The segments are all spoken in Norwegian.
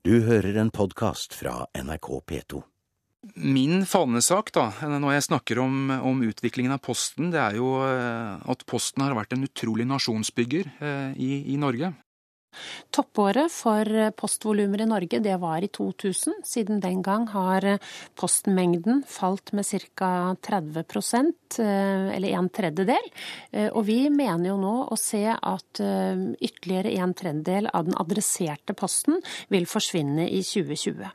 Du hører en podkast fra NRK P2. Min fanesak da, når jeg snakker om, om, utviklingen av Posten, det er jo eh, at Posten har vært en utrolig nasjonsbygger eh, i, i Norge. Toppåret for postvolumer i Norge det var i 2000. Siden den gang har postmengden falt med ca. 30 eh, eller en tredjedel. Eh, og vi mener jo nå å se at eh, ytterligere en tredjedel av den adresserte posten vil forsvinne i 2020.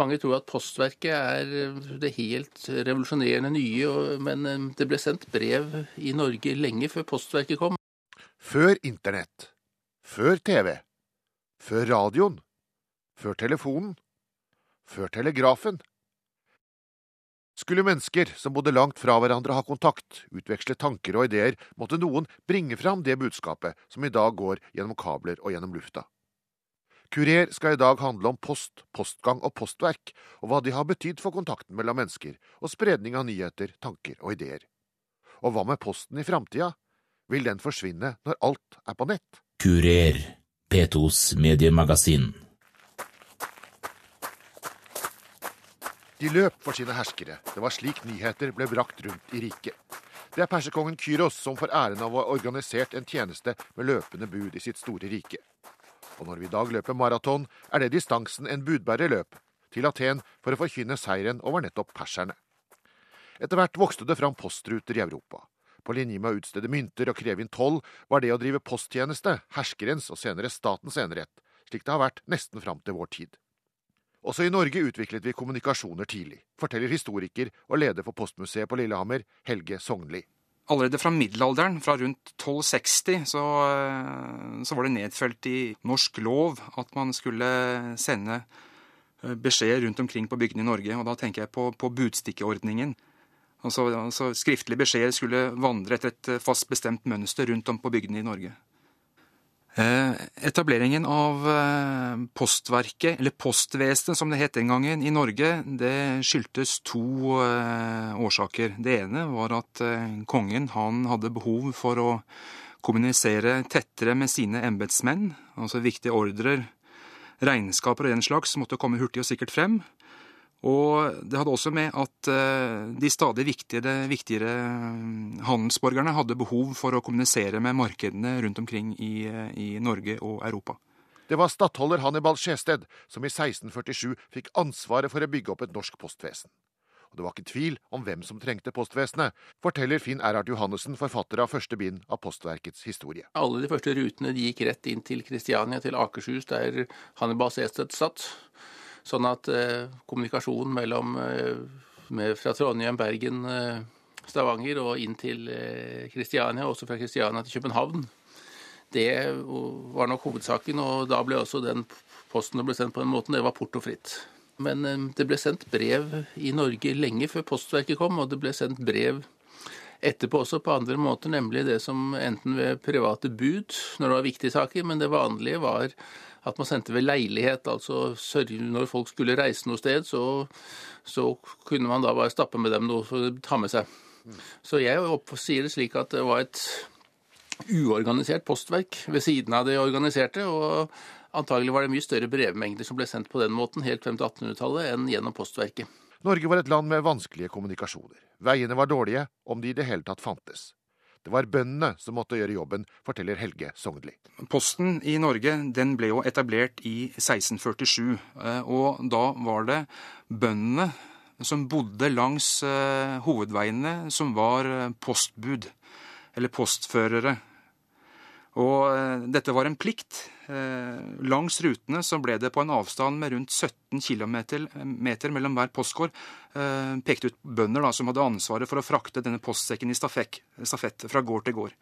Mange tror at Postverket er det helt revolusjonerende nye, men det ble sendt brev i Norge lenge før Postverket kom. Før internett før TV. Før radioen. Før telefonen. Før telegrafen. Skulle mennesker som bodde langt fra hverandre ha kontakt, utveksle tanker og ideer, måtte noen bringe fram det budskapet som i dag går gjennom kabler og gjennom lufta. Kurer skal i dag handle om post, postgang og postverk, og hva de har betydd for kontakten mellom mennesker og spredning av nyheter, tanker og ideer. Og hva med posten i framtida? Vil den forsvinne når alt er på nett? Kurer, P2s mediemagasin. De løp for sine herskere. Det var slik nyheter ble brakt rundt i riket. Det er persekongen Kyros som får æren av å ha organisert en tjeneste med løpende bud i sitt store rike. Og når vi i dag løper maraton, er det distansen en budbærer løp, til Aten for å forkynne seieren over nettopp perserne. Etter hvert vokste det fram postruter i Europa. På linje med å utstede mynter og kreve inn toll, var det å drive posttjeneste herskerens og senere statens enerett, slik det har vært nesten fram til vår tid. Også i Norge utviklet vi kommunikasjoner tidlig, forteller historiker og leder for Postmuseet på Lillehammer, Helge Sognli. Allerede fra middelalderen, fra rundt 1260, så, eh, så var det nedfelt i norsk lov at man skulle sende eh, beskjed rundt omkring på bygdene i Norge. Og da tenker jeg på, på budstikkeordningen. Altså, altså Skriftlige beskjeder skulle vandre etter et eh, fast bestemt mønster rundt om på bygdene i Norge. Eh, etableringen av eh, Postverket, eller Postvesenet som det het den gangen, i Norge, det skyldtes to årsaker. Det ene var at kongen han hadde behov for å kommunisere tettere med sine embetsmenn. Altså viktige ordrer, regnskaper og den slags måtte komme hurtig og sikkert frem. Og det hadde også med at eh, de stadig viktigere, viktigere mm, handelsborgerne hadde behov for å kommunisere med markedene rundt omkring i, i Norge og Europa. Det var stattholder Hannibal Skjested som i 1647 fikk ansvaret for å bygge opp et norsk postvesen. Og det var ikke tvil om hvem som trengte postvesenet, forteller Finn Erhard Johannessen, forfatter av første bind av Postverkets historie. Alle de første rutene de gikk rett inn til Kristiania, til Akershus, der Hannibal Skjested satt. Sånn at eh, kommunikasjonen mellom eh, med, fra Trondheim, Bergen, eh, Stavanger og inn til Kristiania, også fra Kristiania til København, det var nok hovedsaken. Og da ble også den posten som ble sendt på den måten, det var portofritt. Men det ble sendt brev i Norge lenge før Postverket kom, og det ble sendt brev etterpå også på andre måter, nemlig det som enten ved private bud, når det var viktige saker, men det vanlige var at man sendte ved leilighet. Altså når folk skulle reise noe sted, så, så kunne man da bare stappe med dem noe for å ta med seg. Så jeg sier det slik at det var et uorganisert postverk ved siden av det organiserte. og Antagelig var det mye større brevmengder som ble sendt på den måten helt frem til 1800-tallet enn gjennom Postverket. Norge var et land med vanskelige kommunikasjoner. Veiene var dårlige, om de i det hele tatt fantes. Det var bøndene som måtte gjøre jobben, forteller Helge Sognli. Posten i Norge den ble jo etablert i 1647. Eh, og da var det bøndene som bodde langs eh, hovedveiene, som var eh, postbud, eller postførere. Og dette var en plikt. Langs rutene så ble det på en avstand med rundt 17 km mellom hver postgård pekt pekte ut bønder da, som hadde ansvaret for å frakte denne postsekken i stafett, stafett fra gård til gård.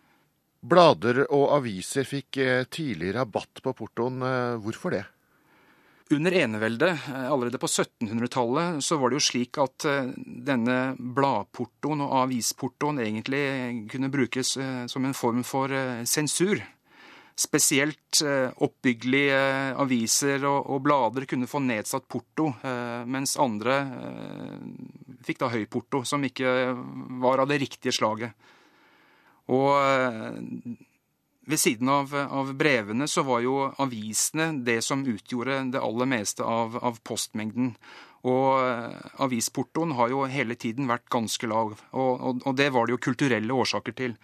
Blader og aviser fikk eh, tidlig rabatt på portoen. Eh, hvorfor det? Under eneveldet, allerede på 1700-tallet, så var det jo slik at denne bladportoen og avisportoen egentlig kunne brukes som en form for sensur. Spesielt oppbyggelige aviser og, blader kunne få nedsatt porto, eh, mens andre eh, fikk da høy porto, som ikke var av det riktige slaget. Og eh, ved siden av, av, brevene så var jo avisene det som utgjorde det aller meste av, av postmengden. Og eh, avisportoen har jo hele tiden vært ganske lav. Og, og, og, det var det jo kulturelle årsaker til.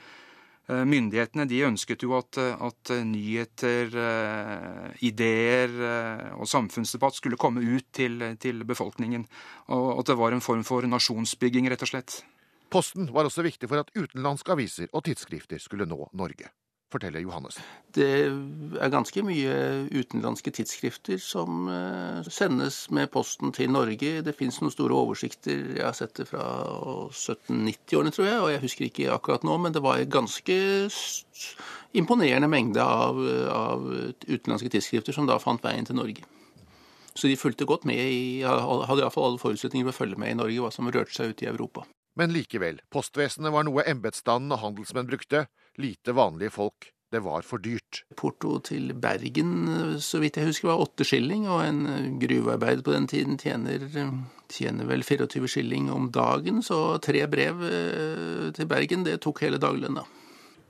Eh, myndighetene de ønsket jo at, at nyheter, ideer og samfunnsdebatt skulle komme ut til, til befolkningen. Og at det var en form for nasjonsbygging, rett og slett. Posten var også viktig for at utenlandske aviser og tidsskrifter skulle nå Norge forteller Johannes. Det er ganske mye utenlandske tidsskrifter som eh, sendes med posten til Norge. Det fins noen store oversikter. Jeg har sett det fra 1790-årene, tror jeg, og jeg husker ikke akkurat nå, men det var en ganske imponerende mengde av, av utenlandske tidsskrifter som da fant veien til Norge. Så de fulgte godt med i, hadde iallfall alle forutsetninger for å følge med i Norge, hva som rørte seg ute i Europa. Men likevel, postvesenet var noe embetsstanden og handelsmenn brukte, lite vanlige folk. Det var for dyrt. Porto til Bergen, så vidt jeg husker, var åtte skilling, og en gruvearbeider på den tiden tjener, tjener vel 24 skilling om dagen, så tre brev eh, til Bergen, det tok hele daglønna.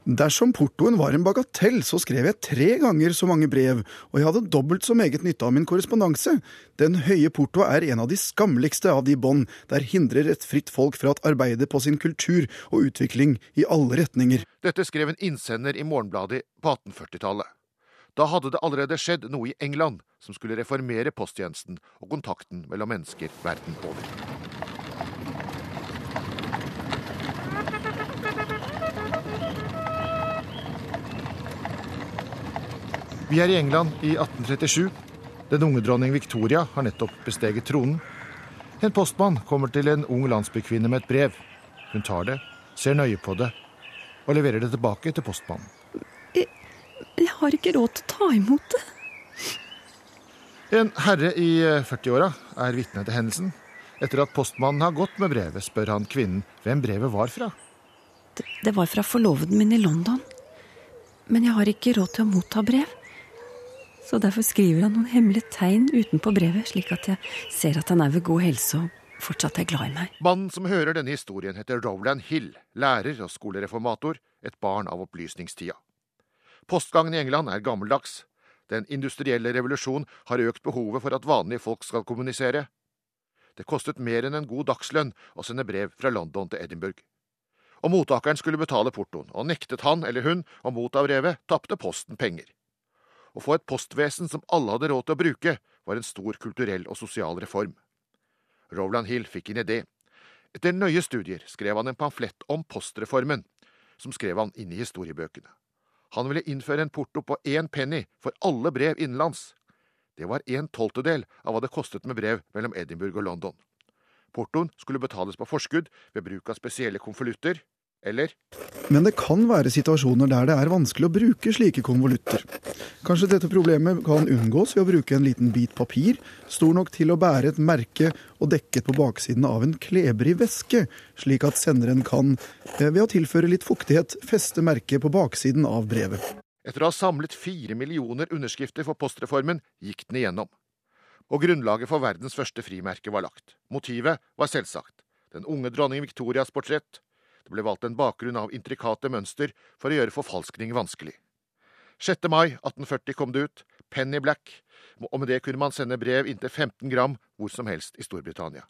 Dersom portoen var en bagatell, så skrev jeg tre ganger så mange brev, og jeg hadde dobbelt så meget nytte av min korrespondanse. Den høye porto er en av de skammeligste av de bånd der hindrer et fritt folk fra å arbeide på sin kultur og utvikling i alle retninger. Dette skrev en innsender i Morgenbladet på 1840-tallet. Da hadde det allerede skjedd noe i England som skulle reformere posttjenesten og kontakten mellom mennesker verden over. Vi er i England i 1837. Den unge dronning Victoria har nettopp besteget tronen. En postmann kommer til en ung landsbykvinne med et brev. Hun tar det, ser nøye på det og leverer det tilbake til postmannen. Jeg, jeg har ikke råd til å ta imot det. En herre i 40-åra eh, er vitne til hendelsen. Etter at postmannen har gått med brevet, spør han kvinnen hvem brevet var fra. Det, det var fra forloveden min i London. Men jeg har ikke råd til å motta brev. Så derfor skriver han noen hemmelige tegn utenpå brevet, slik at jeg ser at han er ved god helse og fortsatt er glad i meg. Mannen som hører denne historien, heter Rowland Hill, lærer og skolereformator, et barn av opplysningstida. Postgangen i England er gammeldags. Den industrielle revolusjon har økt behovet for at vanlige folk skal kommunisere. Det kostet mer enn en god dagslønn å sende brev fra London til Edinburgh. Og mottakeren skulle betale portoen, og nektet han eller hun å motta brevet, tapte Posten penger. Å få et postvesen som alle hadde råd til å bruke, var en stor kulturell og sosial reform. Rowland Hill fikk en idé. Etter nøye studier skrev han en pamflett om postreformen, som skrev han inn i historiebøkene. Han ville innføre en porto på én penny for alle brev innenlands. Det var en tolvtedel av hva det kostet med brev mellom Edinburgh og London. Portoen skulle betales på forskudd ved bruk av spesielle konvolutter, eller Men det kan være situasjoner der det er vanskelig å bruke slike konvolutter. Kanskje dette problemet kan unngås ved å bruke en liten bit papir, stor nok til å bære et merke og dekket på baksiden av en klebrig væske, slik at senderen kan, eh, ved å tilføre litt fuktighet, feste merket på baksiden av brevet. Etter å ha samlet fire millioner underskrifter for postreformen, gikk den igjennom. Og grunnlaget for verdens første frimerke var lagt. Motivet var selvsagt. Den unge dronning Victorias portrett, det ble valgt en bakgrunn av intrikate mønster for å gjøre forfalskning vanskelig. 6. mai 1840 kom det ut, Penny Black, og med det kunne man sende brev inntil 15 gram hvor som helst i Storbritannia.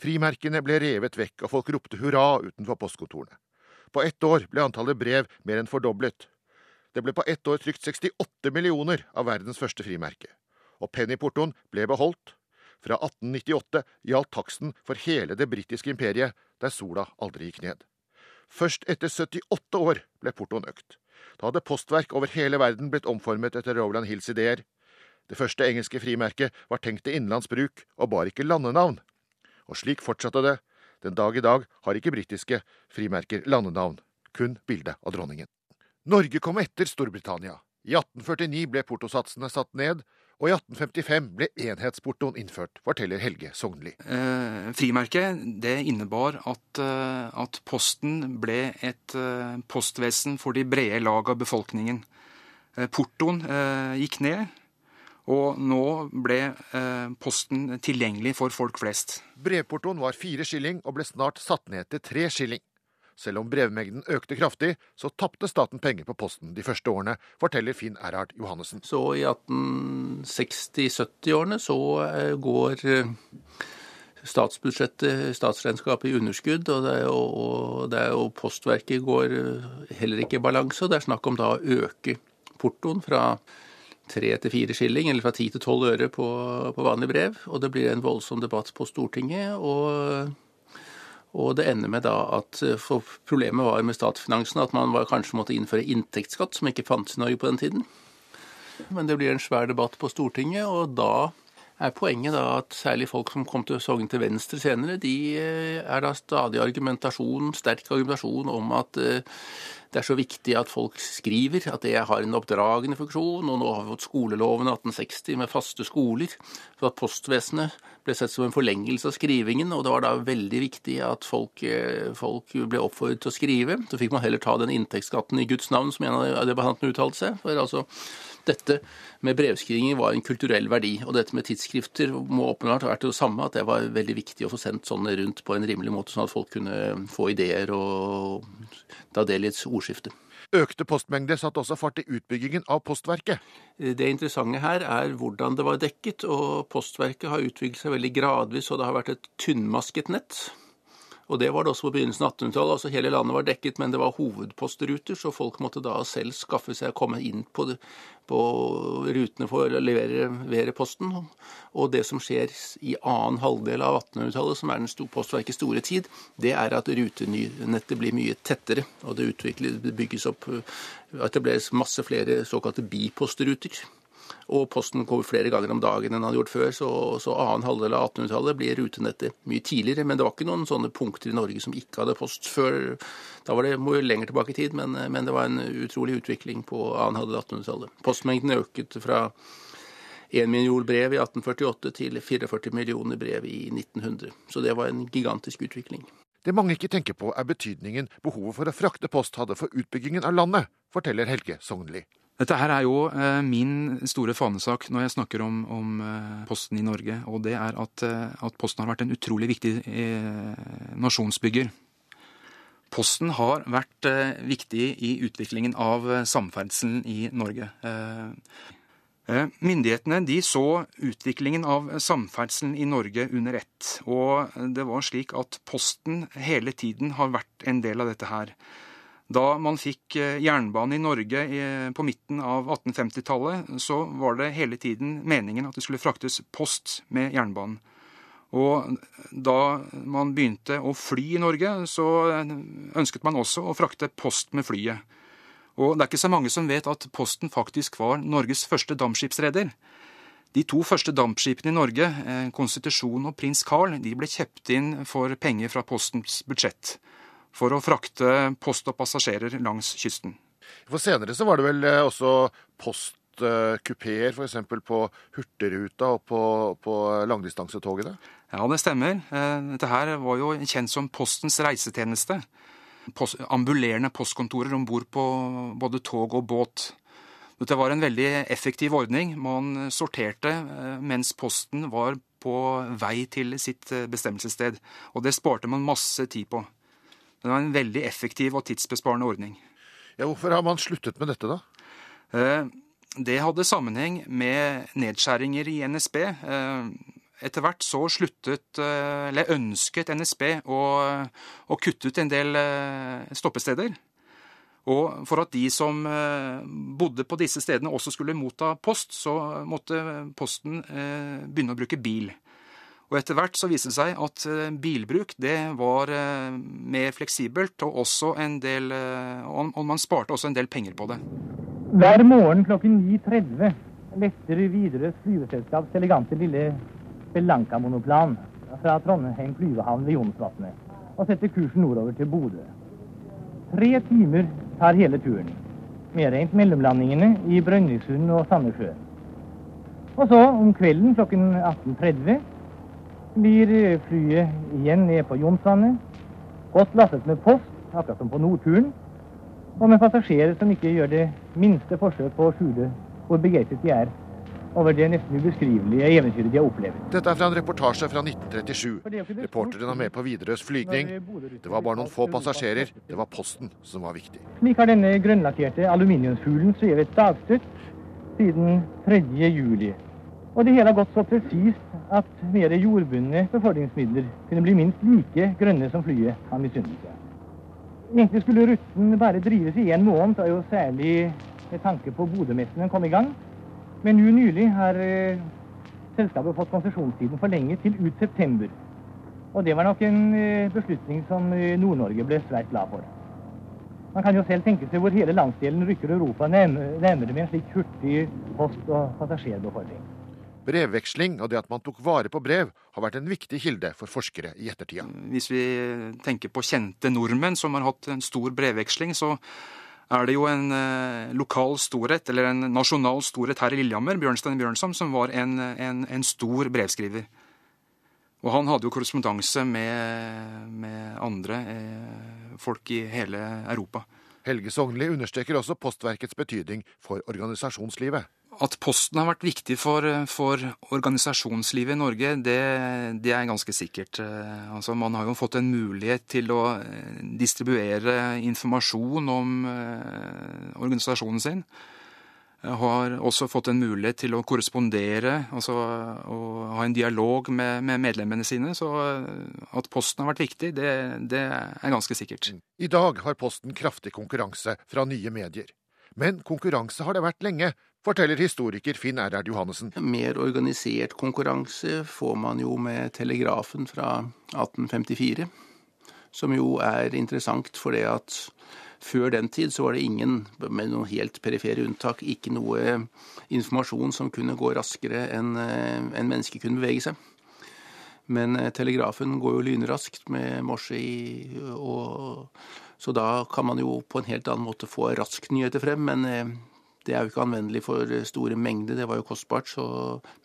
Frimerkene ble revet vekk, og folk ropte hurra utenfor postkontorene. På ett år ble antallet brev mer enn fordoblet. Det ble på ett år trykt 68 millioner av verdens første frimerke. Og pennyportoen ble beholdt, fra 1898 gjaldt taksten for hele det britiske imperiet, der sola aldri gikk ned. Først etter 78 år ble portoen økt. Da hadde postverk over hele verden blitt omformet etter Rowland Hills ideer. Det første engelske frimerket var tenkt til innenlands bruk og bar ikke landenavn. Og slik fortsatte det. Den dag i dag har ikke britiske frimerker landenavn, kun bilde av dronningen. Norge kom etter Storbritannia. I 1849 ble portosatsene satt ned, og i 1855 ble enhetsportoen innført, forteller Helge Sognli. Eh, frimerket det innebar at, eh, at, Posten ble et eh, postvesen for de brede lag av befolkningen. Eh, portoen eh, gikk ned, og nå ble eh, Posten tilgjengelig for folk flest. Brevportoen var fire skilling og ble snart satt ned til tre skilling. Selv om brevmengden økte kraftig, så tapte staten penger på posten de første årene, forteller Finn Erhard Johannessen. Så i 1860-70-årene så eh, går eh, statsbudsjettet, statsregnskapet i underskudd, og, det er jo, og, det er jo Postverket går eh, heller ikke i balanse. og Det er snakk om da å øke portoen fra tre til fire skilling, eller fra ti til tolv øre på, på, vanlig brev. Og det blir en voldsom debatt på Stortinget. og og det ender med da at for Problemet var med statsfinansene at man var, kanskje måtte innføre inntektsskatt, som ikke fantes i Norge på den tiden. Men det blir en svær debatt på Stortinget, og da er poenget da at særlig folk som kom til Sogn til venstre senere, de eh, er da stadig argumentasjon, sterk argumentasjon om at eh, det er så viktig at folk skriver, at det har en oppdragende funksjon. Og nå har vi fått skoleloven 1860 med faste skoler. Så at postvesenet ble sett som en forlengelse av skrivingen. Og det var da veldig viktig at folk, eh, folk ble oppfordret til å skrive. Så fikk man heller ta den inntektsskatten i Guds navn, som en av debattantene uttalte seg. For altså, dette med brevskriving var en kulturell verdi. Og dette med tidsskrifter må åpenbart ha vært det samme, at det var veldig viktig å få sendt sånne rundt på en rimelig måte, sånn at folk kunne få ideer og ta del i et ordskifte. Økte postmengder satte også fart i utbyggingen av Postverket. Det interessante her er hvordan det var dekket, og Postverket har utviklet seg veldig gradvis, og det har vært et tynnmasket nett. Og det var det også på begynnelsen av 1800-tallet. altså Hele landet var dekket, men det var hovedpostruter, så folk måtte da selv skaffe seg å komme inn på, det, på rutene for å levere, levere, posten. Og det som skjer i annen halvdel av 1800-tallet, som er den store Postverkets store tid, det er at rutenettet blir mye tettere, og det, det bygges opp etableres masse flere såkalte bipostruter. Og posten går flere ganger om dagen enn han hadde gjort før, så, så annen halvdel av 1800-tallet blir rutenettet mye tidligere. Men det var ikke noen sånne punkter i Norge som ikke hadde post før. Da var det må jo lenger tilbake i tid, men, men, det var en utrolig utvikling på annen halvdel av 1800-tallet. Postmengden øket fra 1 million brev i 1848 til 44 millioner brev i 1900. Så det var en gigantisk utvikling. Det mange ikke tenker på, er betydningen behovet for å frakte post hadde for utbyggingen av landet, forteller Helge Sognli. Dette her er jo eh, min store fanesak når jeg snakker om, om eh, Posten i Norge. Og det er at, eh, at, Posten har vært en utrolig viktig nasjonsbygger. Posten har vært viktig i utviklingen av samferdselen i Norge. Myndighetene de så utviklingen av samferdselen i Norge under ett. Og det var slik at Posten hele tiden har vært en del av dette her. Da man fikk eh, jernbane i Norge på midten av 1850-tallet, så var det hele tiden meningen at det skulle fraktes post med jernbanen. Og da man begynte å fly i Norge, så ønsket man også å frakte post med flyet. Og det er ikke så mange som vet at Posten faktisk var Norges første dampskipsreder. De to første dampskipene i Norge, eh, Konstitusjon og Prins Carl, de ble kjøpt inn for penger fra Postens budsjett for å frakte post og passasjerer langs kysten. For Senere så var det vel eh, også postkupeer f.eks. på Hurtigruta og på, på langdistansetogene? Ja, det stemmer. Eh, dette her var jo kjent som Postens reisetjeneste. Post, ambulerende postkontorer om bord på både tog og båt. Dette var en veldig effektiv ordning. Man sorterte eh, mens posten var på vei til sitt bestemmelsessted. Og det sparte man masse tid på. Det var en veldig effektiv og tidsbesparende ordning. Ja, Hvorfor har man sluttet med dette, da? Eh, det hadde sammenheng med nedskjæringer i NSB. Eh, etter hvert så sluttet, eh, eller ønsket NSB å, å kutte ut en del stoppesteder. Og for at de som bodde på disse stedene også skulle motta post, så måtte Posten begynne å bruke bil. Og etter hvert så viste det seg at eh, bilbruk det var eh, mer fleksibelt, og også en del eh, Og man sparte også en del penger på det. Hver morgen klokken 9.30 letter Widerøes flyveselskaps elegante lille Belanca-monoplan fra Trondheim flyvehavn ved Jonsvatnet og setter kursen nordover til Bodø. Tre timer tar hele turen, medregnet mellomlandingene i Brønnøysund og Sandnessjøen. Og så, om kvelden klokken 18.30 blir flyet igjen ned på Jonsvannet. Godt lastet med post, akkurat som på Nordturen. Og med passasjerer som ikke gjør det minste forsøk på å skjule hvor begeistret de er over det nesten ubeskrivelige eventyret de har opplevd. Dette er fra en reportasje fra 1937. Reporteren er med på Widerøes flygning. Det var bare noen få passasjerer. Det var posten som var viktig. Slik har denne grønnlakkerte aluminiumsfuglen svevet dagstøtt siden 3. juli. Og det hele har gått så presist at mer jordbundne befordringsmidler kunne bli minst like grønne som flyet han misunnet seg. Egentlig skulle ruten bare drives i en måned, og jo særlig med tanke på Bodø-messen kom i gang. Men nå nylig har eh, selskapet fått konsesjonstiden forlenget til ut september. Og det var nok en eh, beslutning som eh, Nord-Norge ble svært glad for. Man kan jo selv tenke seg hvor hele landsdelen rykker Europa nærmere med en slik hurtig post- og passasjerbefordring. Brevveksling og det at man tok vare på brev, har vært en viktig kilde for forskere i ettertida. Hvis vi tenker på kjente nordmenn som har hatt en stor brevveksling, så er det jo en eh, lokal storhet, eller en nasjonal storhet her i Lillehammer, Bjørnstein Bjørnson, som var en, en, en stor brevskriver. Og han hadde jo korrespondanse med, med andre eh, folk i hele Europa. Helge Sognli understreker også Postverkets betydning for organisasjonslivet. At Posten har vært viktig for, for organisasjonslivet i Norge, det, det, er ganske sikkert. Eh, altså, man har jo fått en mulighet til å eh, distribuere informasjon om eh, organisasjonen sin. Har også fått en mulighet til å korrespondere, altså og ha en dialog med, med medlemmene sine. Så at Posten har vært viktig, det, det er ganske sikkert. I dag har Posten kraftig konkurranse fra nye medier. Men konkurranse har det vært lenge, forteller historiker Finn Erhard Johannessen. Mer organisert konkurranse får man jo med telegrafen fra 1854, som jo er interessant fordi at før den tid så var det ingen, med noen helt perifere unntak, ikke noe informasjon som kunne gå raskere enn en mennesket kunne bevege seg. Men eh, telegrafen går jo lynraskt med morse i, og, så da kan man jo på en helt annen måte få raskt nyheter frem. Men eh, det er jo ikke anvendelig for eh, store mengder, det var jo kostbart. Så,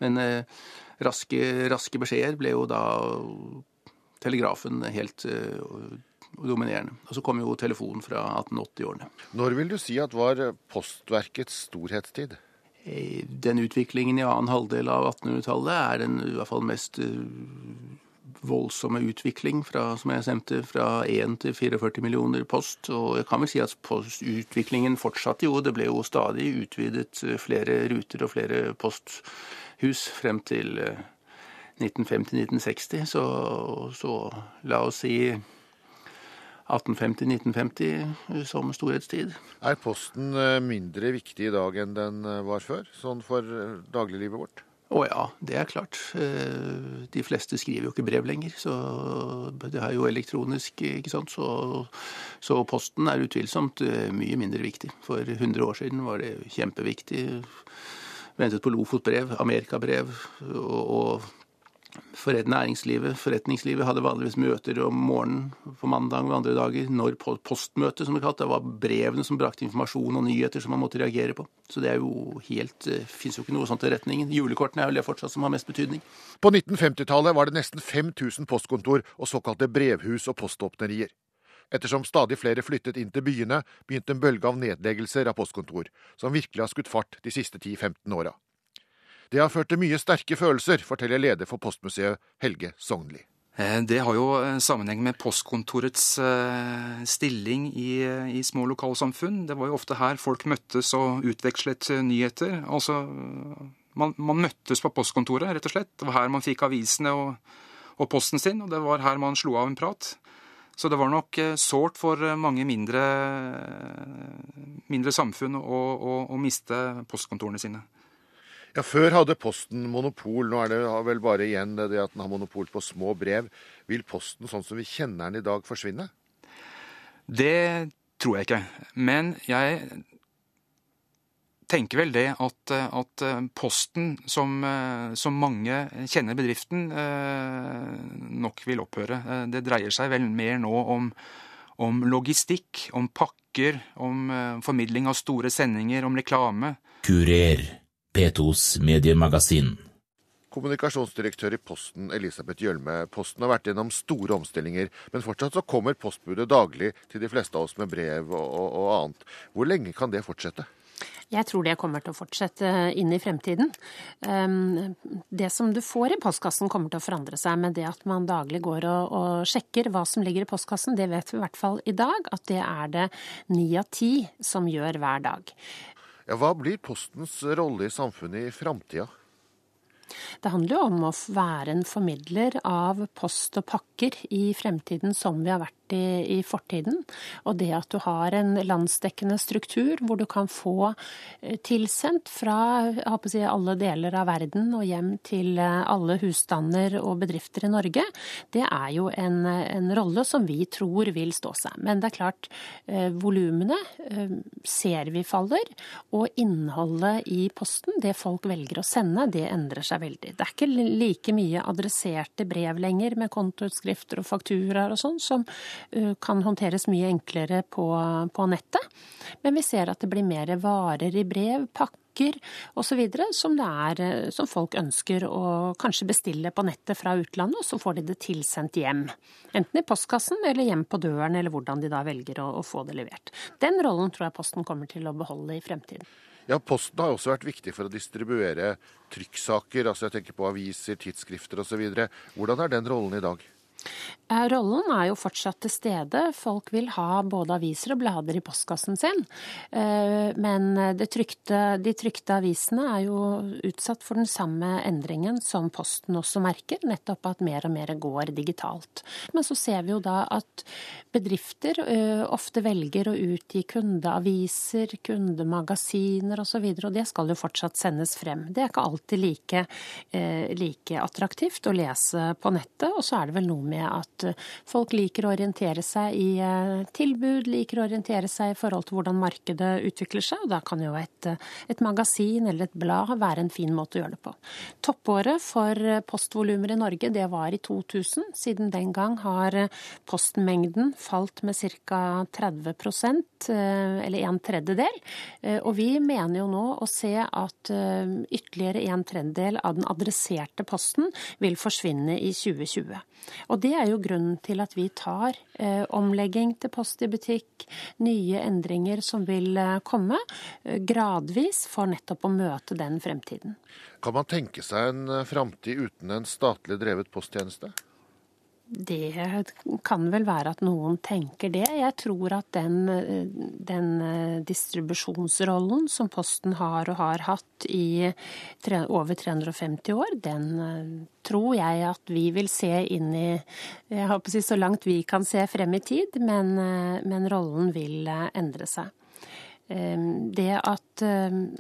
men eh, raske, raske, beskjeder ble jo da telegrafen helt uh, dominerende. Og så kom jo telefonen fra 1880-årene. Når vil du si at var Postverkets storhetstid? Den utviklingen i annen halvdel av 1800-tallet er den i hvert fall mest voldsomme utvikling fra, som jeg nevnte, fra 1 til 44 millioner post. Og jeg kan vel si at postutviklingen fortsatte jo. Det ble jo stadig utvidet eh, flere ruter og flere posthus frem til 1950-1960. Eh, så, så la oss si 1850-1950 som storhetstid. Er Posten eh, mindre viktig i dag enn den var før, sånn for dagliglivet vårt? Å ja, det er klart. Eh, de fleste skriver jo ikke brev lenger, så det er jo elektronisk, ikke sant. Så, så Posten er utvilsomt eh, mye mindre viktig. For 100 år siden var det kjempeviktig. Ventet på Lofotbrev, Amerikabrev og, og for næringslivet, forretningslivet hadde vanligvis møter om morgenen på mandag og andre dager. Når postmøte, som det kalt, det var brevene som brakte informasjon og nyheter som man måtte reagere på. Så det er jo helt eh, Fins jo ikke noe sånt i retningen. Julekortene er jo det fortsatt som har mest betydning. På 1950-tallet var det nesten 5000 postkontor og såkalte brevhus og poståpnerier. Ettersom stadig flere flyttet inn til byene, begynte en bølge av nedleggelser av postkontor, som virkelig har skutt fart de siste 10-15 åra. Det har ført til mye sterke følelser, forteller leder for Postmuseet Helge Sognli. Eh, det har jo eh, sammenheng med postkontorets eh, stilling i, i, små lokalsamfunn. Det var jo ofte her folk møttes og utvekslet nyheter. Altså, man, man møttes på postkontoret, rett og slett. Det var her man fikk avisene og, og, posten sin, og det var her man slo av en prat. Så det var nok sårt for mange mindre, mindre samfunn å, å, å miste postkontorene sine. Ja, Før hadde Posten monopol. Nå er det vel bare igjen det at den har monopol på små brev. Vil Posten sånn som vi kjenner den i dag, forsvinne? Det tror jeg ikke. Men jeg tenker vel det at, at Posten, som, som, mange kjenner bedriften, nok vil opphøre. Det dreier seg vel mer nå om, om logistikk, om pakker, om formidling av store sendinger, om reklame. Kurer. P2s mediemagasin. Kommunikasjonsdirektør i Posten, Elisabeth Gjølme. Posten har vært gjennom store omstillinger, men fortsatt så kommer postbudet daglig til de fleste av oss med brev og, og, og annet. Hvor lenge kan det fortsette? Jeg tror det kommer til å fortsette inn i fremtiden. Ehm, det som du får i postkassen kommer til å forandre seg, men det at man daglig går og, og sjekker hva som ligger i postkassen, det vet vi i hvert fall i dag at det er det ni av ti som gjør hver dag. Ja, hva blir Postens rolle i samfunnet i framtida? Det handler jo om å være en formidler av post og pakker i fremtiden som vi har vært i, i fortiden. Og det at du har en landsdekkende struktur hvor du kan få eh, tilsendt fra si, alle deler av verden og hjem til eh, alle husstander og bedrifter i Norge, det er jo en, en rolle som vi tror vil stå seg. Men det er klart, eh, volumene ser vi faller, og innholdet i posten, det folk velger å sende, det endrer seg veldig. Det er ikke like mye adresserte brev lenger med kontoutskrifter og fakturaer og sånn som kan håndteres mye enklere på, på nettet. Men vi ser at det blir mer varer i brev, pakker osv. Som, eh, som folk ønsker å kanskje bestille på nettet fra utlandet, og så får de det tilsendt hjem. Enten i postkassen eller hjem på døren, eller hvordan de da velger å, å få det levert. Den rollen tror jeg Posten kommer til å beholde i fremtiden. Ja, Posten har også vært viktig for å distribuere trykksaker, altså jeg tenker på aviser, tidsskrifter osv. Hvordan er den rollen i dag? Eh, rollen er jo fortsatt til stede. Folk vil ha både aviser og blader i postkassen sin. Eh, men trykte, de trykte avisene er jo utsatt for den samme endringen som Posten også merker, nettopp at mer og mer går digitalt. Men så ser vi jo da at bedrifter eh, ofte velger å utgi kundeaviser, kundemagasiner osv., og, så og det skal jo fortsatt sendes frem. Det er ikke alltid like, like attraktivt å lese på nettet, og så er det vel noe med at eh, folk liker å orientere seg i eh, tilbud, liker å orientere seg i forhold til hvordan markedet utvikler seg. og Da kan jo et, eh, et magasin eller et blad være en fin måte å gjøre det på. Toppåret for postvolumer i Norge det var i 2000. Siden den gang har postmengden falt med ca. 30% eller en tredjedel. Og vi mener jo nå å se at ytterligere en tredjedel av den adresserte posten vil forsvinne i 2020. Og det er jo grunnen til at vi tar eh, omlegging til Post i butikk, nye endringer som vil eh, komme, eh, gradvis for nettopp å møte den fremtiden. Kan man tenke seg en eh, framtid uten en statlig drevet posttjeneste? Det kan vel være at noen tenker det. Jeg tror at den, den, distribusjonsrollen som Posten har og har hatt i over 350 år, den tror jeg at vi vil se inn i jeg håper å si Så langt vi kan se frem i tid, men, men rollen vil endre seg. Ehm, det at ehm,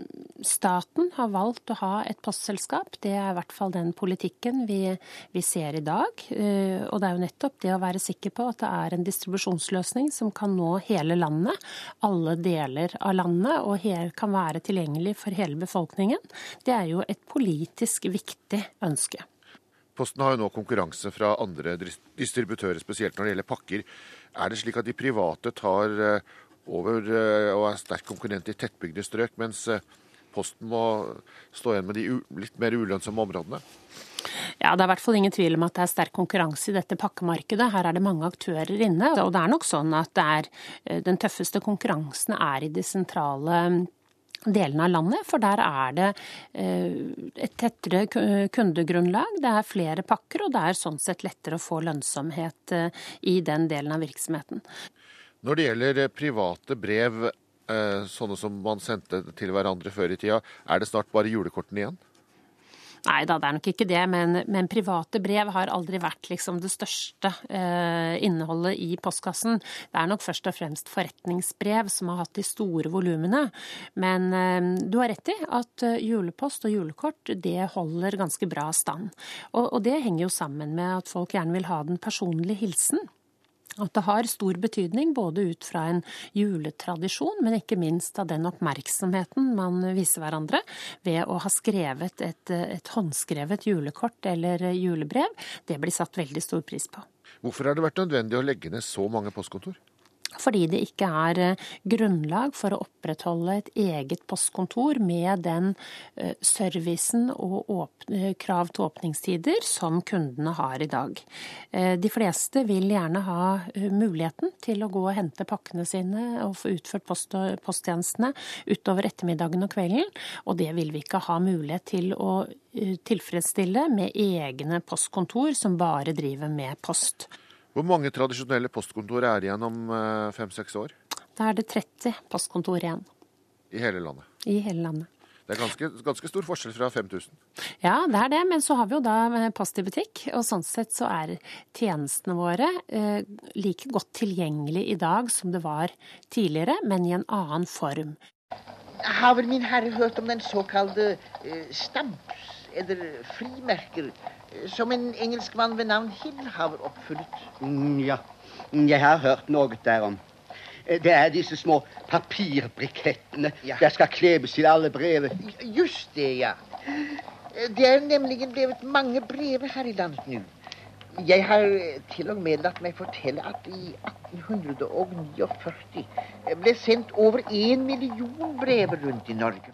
staten har valgt å ha et postselskap, det er i hvert fall den politikken vi, vi, ser i dag. Eh, og det er jo nettopp det å være sikker på at det er en distribusjonsløsning som kan nå hele landet, alle deler av landet, og kan være tilgjengelig for hele befolkningen. Det er jo et politisk viktig ønske. Posten har jo nå konkurranse fra andre distributører, spesielt når det gjelder pakker. Er det slik at de private tar eh, over eh, og er sterk konkurrent i tettbygde strøk, mens eh, Posten må stå igjen med de litt mer ulønnsomme områdene? Ja, Det er i hvert fall ingen tvil om at det er sterk konkurranse i dette pakkemarkedet. Her er det mange aktører inne. Og det er nok sånn at det er, eh, den tøffeste konkurransen er i de sentrale mm, delene av landet, for der er det et tettere kundegrunnlag, det er flere pakker, og det er sånn sett lettere å få lønnsomhet i den delen av virksomheten. Når det gjelder eh, private brev, eh, sånne som man sendte til hverandre før i tida, er det snart bare julekortene igjen? Nei da, det er nok ikke det. Men, men private brev har aldri vært liksom det største eh, innholdet i postkassen. Det er nok først og fremst forretningsbrev som har hatt de store volumene. Men eh, du har rett i at eh, julepost og julekort det holder ganske bra stand. Og, og det henger jo sammen med at folk gjerne vil ha den personlige hilsen. At det har stor betydning både ut fra en juletradisjon, men ikke minst av den oppmerksomheten man viser hverandre ved å ha skrevet et, et håndskrevet julekort eller julebrev. Det blir satt veldig stor pris på. Hvorfor har det vært nødvendig å legge ned så mange postkontor? Fordi det ikke er eh, grunnlag for å opprettholde et eget postkontor med den eh, servicen og eh, krav til åpningstider som kundene har i dag. De fleste vil gjerne ha muligheten til å gå og hente pakkene sine og få utført post posttjenestene utover ettermiddagen og kvelden, og det vil vi ikke ha mulighet til å tilfredsstille med egne postkontor som bare driver med post. Hvor mange tradisjonelle postkontor er igjen om eh, fem-seks år? Da er det 30 postkontor igjen. I hele landet? I hele landet. Det er ganske, ganske stor forskjell fra 5000? Ja, det er det. Men så har vi jo da eh, Post i butikk. Og sånn sett så er tjenestene våre eh, like godt tilgjengelig i dag som det var tidligere, men i en annen form. Har vel min herre hørt om den såkalte eh, stamps, eller frimerker, som en engelskmann ved navn Hill har oppfunnet. Mm, ja, jeg har hørt noe derom. Det er disse små papirbrikettene. Ja. Der skal klebes til alle brevet. Just det, ja. Det er nemlig blevet mange brev her i landet nå. Jeg har til og med latt meg fortelle at i 1849 ble sendt over én million brev rundt i Norge.